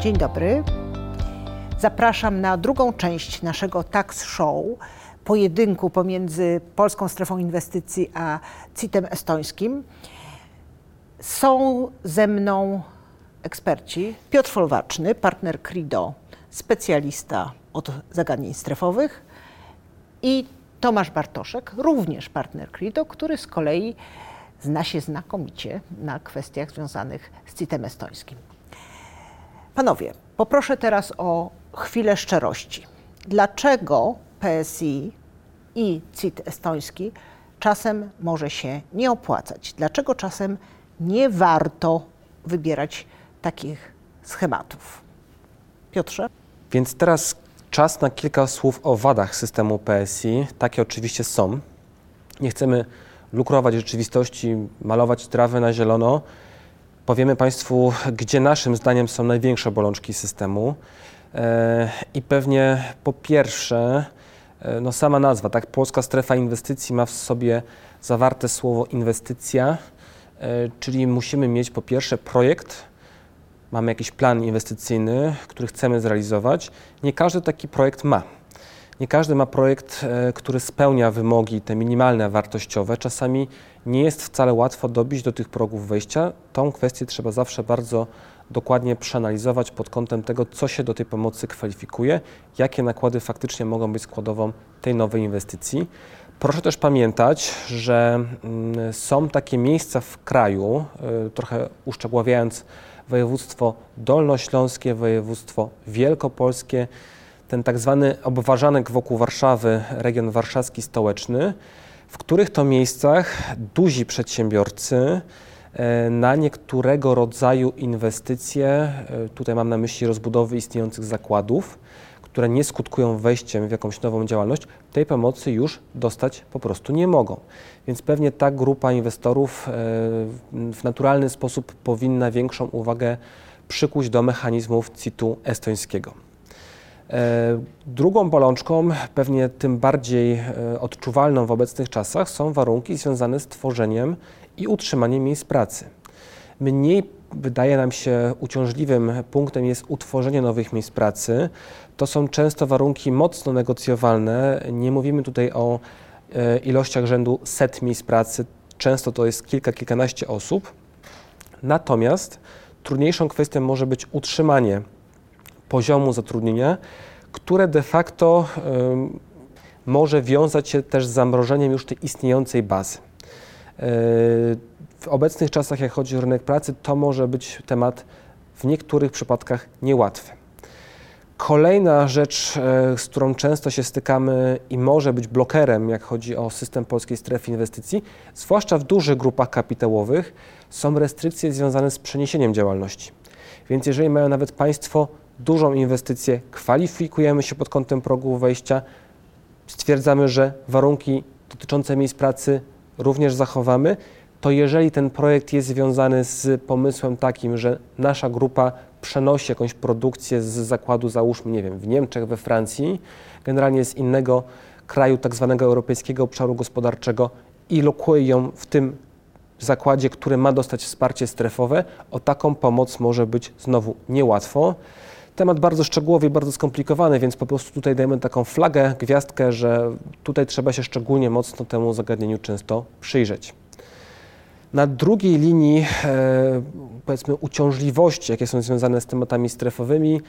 Dzień dobry. Zapraszam na drugą część naszego tax show, pojedynku pomiędzy Polską Strefą Inwestycji a CIT-em estońskim. Są ze mną eksperci. Piotr Folwaczny, partner Crido, specjalista od zagadnień strefowych i Tomasz Bartoszek, również partner Crido, który z kolei zna się znakomicie na kwestiach związanych z CIT-em estońskim. Panowie, poproszę teraz o chwilę szczerości. Dlaczego PSI i CIT estoński czasem może się nie opłacać? Dlaczego czasem nie warto wybierać takich schematów? Piotrze? Więc teraz czas na kilka słów o wadach systemu PSI. Takie oczywiście są. Nie chcemy lukrować rzeczywistości, malować trawy na zielono. Powiemy Państwu, gdzie naszym zdaniem są największe bolączki systemu. E, I pewnie po pierwsze, e, no sama nazwa, tak, Polska Strefa Inwestycji ma w sobie zawarte słowo inwestycja, e, czyli musimy mieć po pierwsze projekt, mamy jakiś plan inwestycyjny, który chcemy zrealizować. Nie każdy taki projekt ma. Nie każdy ma projekt, który spełnia wymogi te minimalne wartościowe. Czasami nie jest wcale łatwo dobić do tych progów wejścia. Tą kwestię trzeba zawsze bardzo dokładnie przeanalizować pod kątem tego, co się do tej pomocy kwalifikuje, jakie nakłady faktycznie mogą być składową tej nowej inwestycji. Proszę też pamiętać, że mm, są takie miejsca w kraju, y, trochę uszczegóławiając województwo dolnośląskie, województwo wielkopolskie, ten tak zwany obważanek wokół Warszawy, region warszawski stołeczny, w których to miejscach duzi przedsiębiorcy e, na niektórego rodzaju inwestycje, e, tutaj mam na myśli rozbudowy istniejących zakładów, które nie skutkują wejściem w jakąś nową działalność, tej pomocy już dostać po prostu nie mogą. Więc pewnie ta grupa inwestorów e, w naturalny sposób powinna większą uwagę przykuć do mechanizmów CIT-u estońskiego. E, drugą bolączką, pewnie tym bardziej e, odczuwalną w obecnych czasach, są warunki związane z tworzeniem i utrzymaniem miejsc pracy. Mniej wydaje nam się uciążliwym punktem jest utworzenie nowych miejsc pracy. To są często warunki mocno negocjowalne. Nie mówimy tutaj o e, ilościach rzędu set miejsc pracy, często to jest kilka, kilkanaście osób. Natomiast trudniejszą kwestią może być utrzymanie poziomu zatrudnienia, które de facto może wiązać się też z zamrożeniem już tej istniejącej bazy. E, w obecnych czasach, jak chodzi o rynek pracy, to może być temat w niektórych przypadkach niełatwy. Kolejna rzecz, e, z którą często się stykamy i może być blokerem, jak chodzi o system polskiej strefy inwestycji, zwłaszcza w dużych grupach kapitałowych, są restrykcje związane z przeniesieniem działalności. Więc jeżeli mają nawet Państwo dużą inwestycję, kwalifikujemy się pod kątem progu wejścia, stwierdzamy, że warunki dotyczące miejsc pracy również zachowamy, to jeżeli ten projekt jest związany z pomysłem takim, że nasza grupa przenosi jakąś produkcję z zakładu, załóżmy, nie wiem, w Niemczech, we Francji, generalnie z innego kraju, tak zwanego Europejskiego Obszaru Gospodarczego i lokuje ją w tym zakładzie, który ma dostać wsparcie strefowe, o taką pomoc może być znowu niełatwo. Temat bardzo szczegółowy i bardzo skomplikowany, więc po prostu tutaj dajemy taką flagę, gwiazdkę, że tutaj trzeba się szczególnie mocno temu zagadnieniu często przyjrzeć. Na drugiej linii, e, powiedzmy, uciążliwości, jakie są związane z tematami strefowymi,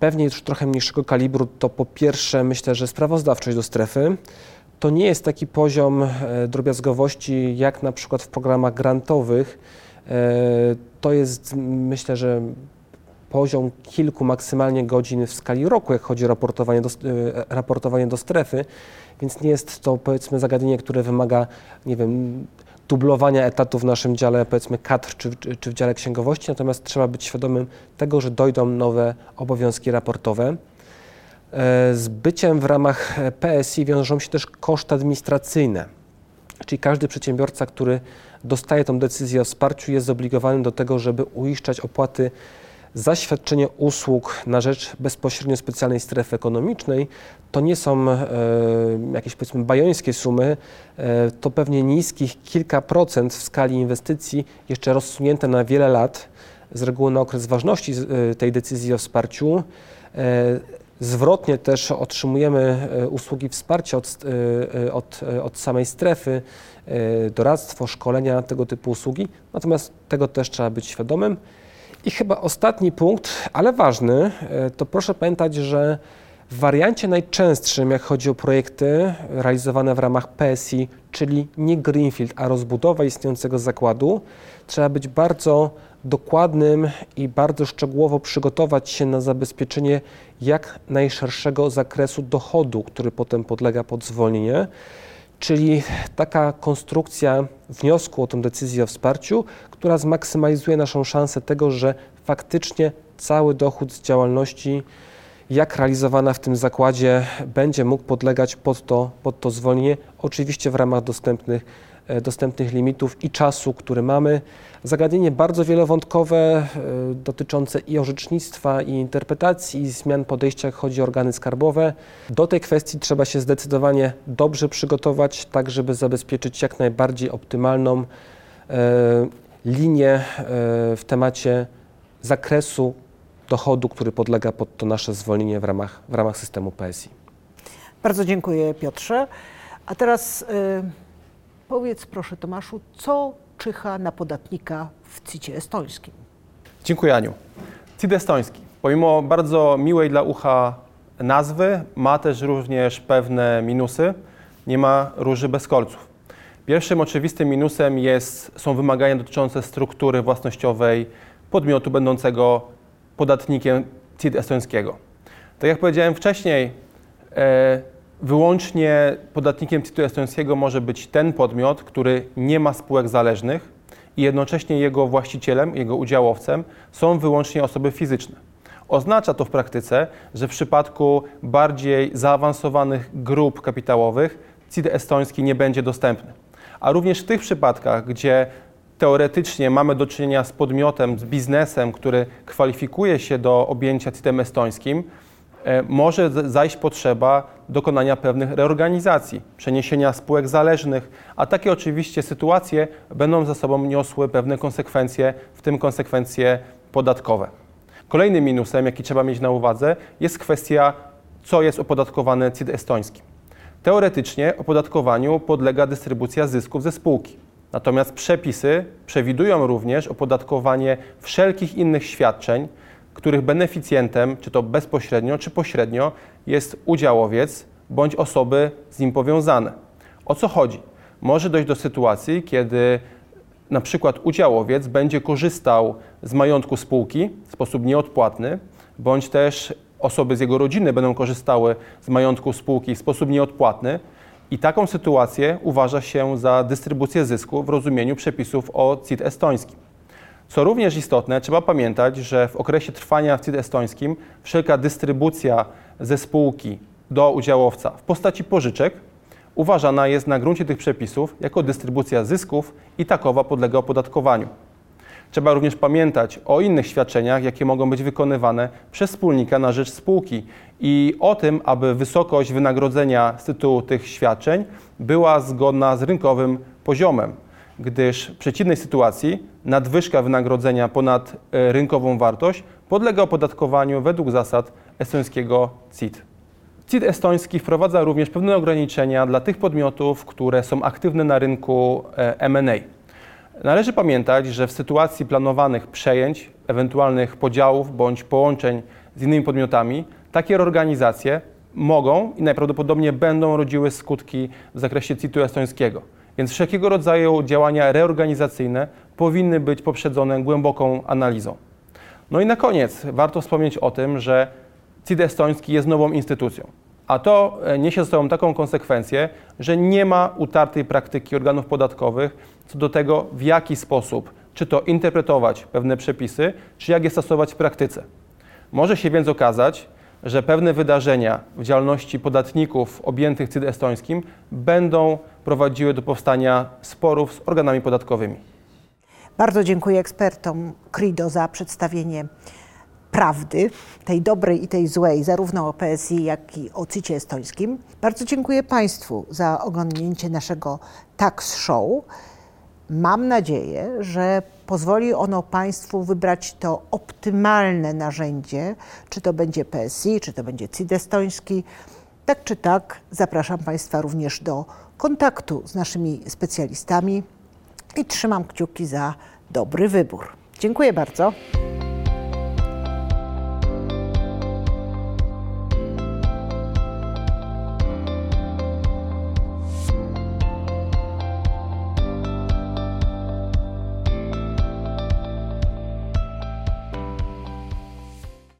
pewnie już trochę mniejszego kalibru, to po pierwsze myślę, że sprawozdawczość do strefy. To nie jest taki poziom e, drobiazgowości jak na przykład w programach grantowych. E, to jest myślę, że poziom kilku maksymalnie godzin w skali roku, jak chodzi o raportowanie do, e, raportowanie do strefy, więc nie jest to powiedzmy zagadnienie, które wymaga, nie wiem, dublowania etatów w naszym dziale, powiedzmy kadr czy, czy, czy w dziale księgowości, natomiast trzeba być świadomym tego, że dojdą nowe obowiązki raportowe. E, z byciem w ramach PSI wiążą się też koszty administracyjne, czyli każdy przedsiębiorca, który dostaje tą decyzję o wsparciu, jest zobligowany do tego, żeby uiszczać opłaty za świadczenie usług na rzecz bezpośrednio specjalnej strefy ekonomicznej to nie są e, jakieś powiedzmy bajońskie sumy, e, to pewnie niskich kilka procent w skali inwestycji, jeszcze rozsunięte na wiele lat, z reguły na okres ważności y, tej decyzji o wsparciu. E, zwrotnie też otrzymujemy e, usługi wsparcia od, e, od, od samej strefy, doradztwo, szkolenia, tego typu usługi, natomiast tego też trzeba być świadomym. I chyba ostatni punkt, ale ważny, to proszę pamiętać, że w wariancie najczęstszym, jak chodzi o projekty realizowane w ramach PSI, czyli nie Greenfield, a rozbudowa istniejącego zakładu, trzeba być bardzo dokładnym i bardzo szczegółowo przygotować się na zabezpieczenie jak najszerszego zakresu dochodu, który potem podlega pod zwolnienie. Czyli taka konstrukcja wniosku o tę decyzję o wsparciu, która zmaksymalizuje naszą szansę tego, że faktycznie cały dochód z działalności jak realizowana w tym zakładzie będzie mógł podlegać pod to, pod to zwolnienie, oczywiście w ramach dostępnych, e, dostępnych limitów i czasu, który mamy. Zagadnienie bardzo wielowątkowe, e, dotyczące i orzecznictwa, i interpretacji, i zmian podejścia, jak chodzi o organy skarbowe. Do tej kwestii trzeba się zdecydowanie dobrze przygotować, tak żeby zabezpieczyć jak najbardziej optymalną e, linię w temacie zakresu dochodu, który podlega pod to nasze zwolnienie w ramach, w ramach systemu PSI. Bardzo dziękuję Piotrze. A teraz y, powiedz proszę Tomaszu, co czyha na podatnika w CIT-ie estońskim? Dziękuję Aniu. CIT estoński, pomimo bardzo miłej dla ucha nazwy, ma też również pewne minusy. Nie ma róży bez kolców. Pierwszym oczywistym minusem jest, są wymagania dotyczące struktury własnościowej podmiotu będącego podatnikiem CIT estońskiego. Tak jak powiedziałem wcześniej, e, wyłącznie podatnikiem CIT estońskiego może być ten podmiot, który nie ma spółek zależnych i jednocześnie jego właścicielem, jego udziałowcem są wyłącznie osoby fizyczne. Oznacza to w praktyce, że w przypadku bardziej zaawansowanych grup kapitałowych CIT estoński nie będzie dostępny. A również w tych przypadkach, gdzie teoretycznie mamy do czynienia z podmiotem, z biznesem, który kwalifikuje się do objęcia CIT-em estońskim, e, może zajść potrzeba dokonania pewnych reorganizacji, przeniesienia spółek zależnych, a takie oczywiście sytuacje będą za sobą niosły pewne konsekwencje, w tym konsekwencje podatkowe. Kolejnym minusem, jaki trzeba mieć na uwadze, jest kwestia, co jest opodatkowane CIT estońskim. Teoretycznie opodatkowaniu podlega dystrybucja zysków ze spółki. Natomiast przepisy przewidują również opodatkowanie wszelkich innych świadczeń, których beneficjentem, czy to bezpośrednio, czy pośrednio, jest udziałowiec bądź osoby z nim powiązane. O co chodzi? Może dojść do sytuacji, kiedy na przykład udziałowiec będzie korzystał z majątku spółki w sposób nieodpłatny, bądź też osoby z jego rodziny będą korzystały z majątku spółki w sposób nieodpłatny, i taką sytuację uważa się za dystrybucję zysku w rozumieniu przepisów o CIT estońskim. Co również istotne, trzeba pamiętać, że w okresie trwania w CIT estońskim wszelka dystrybucja ze spółki do udziałowca w postaci pożyczek uważana jest na gruncie tych przepisów jako dystrybucja zysków i takowa podlega opodatkowaniu. Trzeba również pamiętać o innych świadczeniach, jakie mogą być wykonywane przez wspólnika na rzecz spółki i o tym, aby wysokość wynagrodzenia z tytułu tych świadczeń była zgodna z rynkowym poziomem, gdyż w przeciwnej sytuacji nadwyżka wynagrodzenia ponad e, rynkową wartość podlega opodatkowaniu według zasad estońskiego CIT. CIT estoński wprowadza również pewne ograniczenia dla tych podmiotów, które są aktywne na rynku e, M&A. Należy pamiętać, że w sytuacji planowanych przejęć, ewentualnych podziałów bądź połączeń z innymi podmiotami, takie reorganizacje mogą i najprawdopodobniej będą rodziły skutki w zakresie CIT-u estońskiego. Więc wszelkiego rodzaju działania reorganizacyjne powinny być poprzedzone głęboką analizą. No i na koniec warto wspomnieć o tym, że CIT estoński jest nową instytucją. A to e, niesie ze sobą taką konsekwencję, że nie ma utartej praktyki organów podatkowych co do tego, w jaki sposób, czy to interpretować pewne przepisy, czy jak je stosować w praktyce. Może się więc okazać, że pewne wydarzenia w działalności podatników objętych CIT estońskim będą prowadziły do powstania sporów z organami podatkowymi. Bardzo dziękuję ekspertom CRIDO za przedstawienie prawdy, tej dobrej i tej złej, zarówno o PSI, jak i o CIT estońskim. Bardzo dziękuję Państwu za oglądnięcie naszego Tax Show. Mam nadzieję, że pozwoli ono Państwu wybrać to optymalne narzędzie, czy to będzie PSI, czy to będzie CID estoński. Tak czy tak, zapraszam Państwa również do kontaktu z naszymi specjalistami i trzymam kciuki za dobry wybór. Dziękuję bardzo.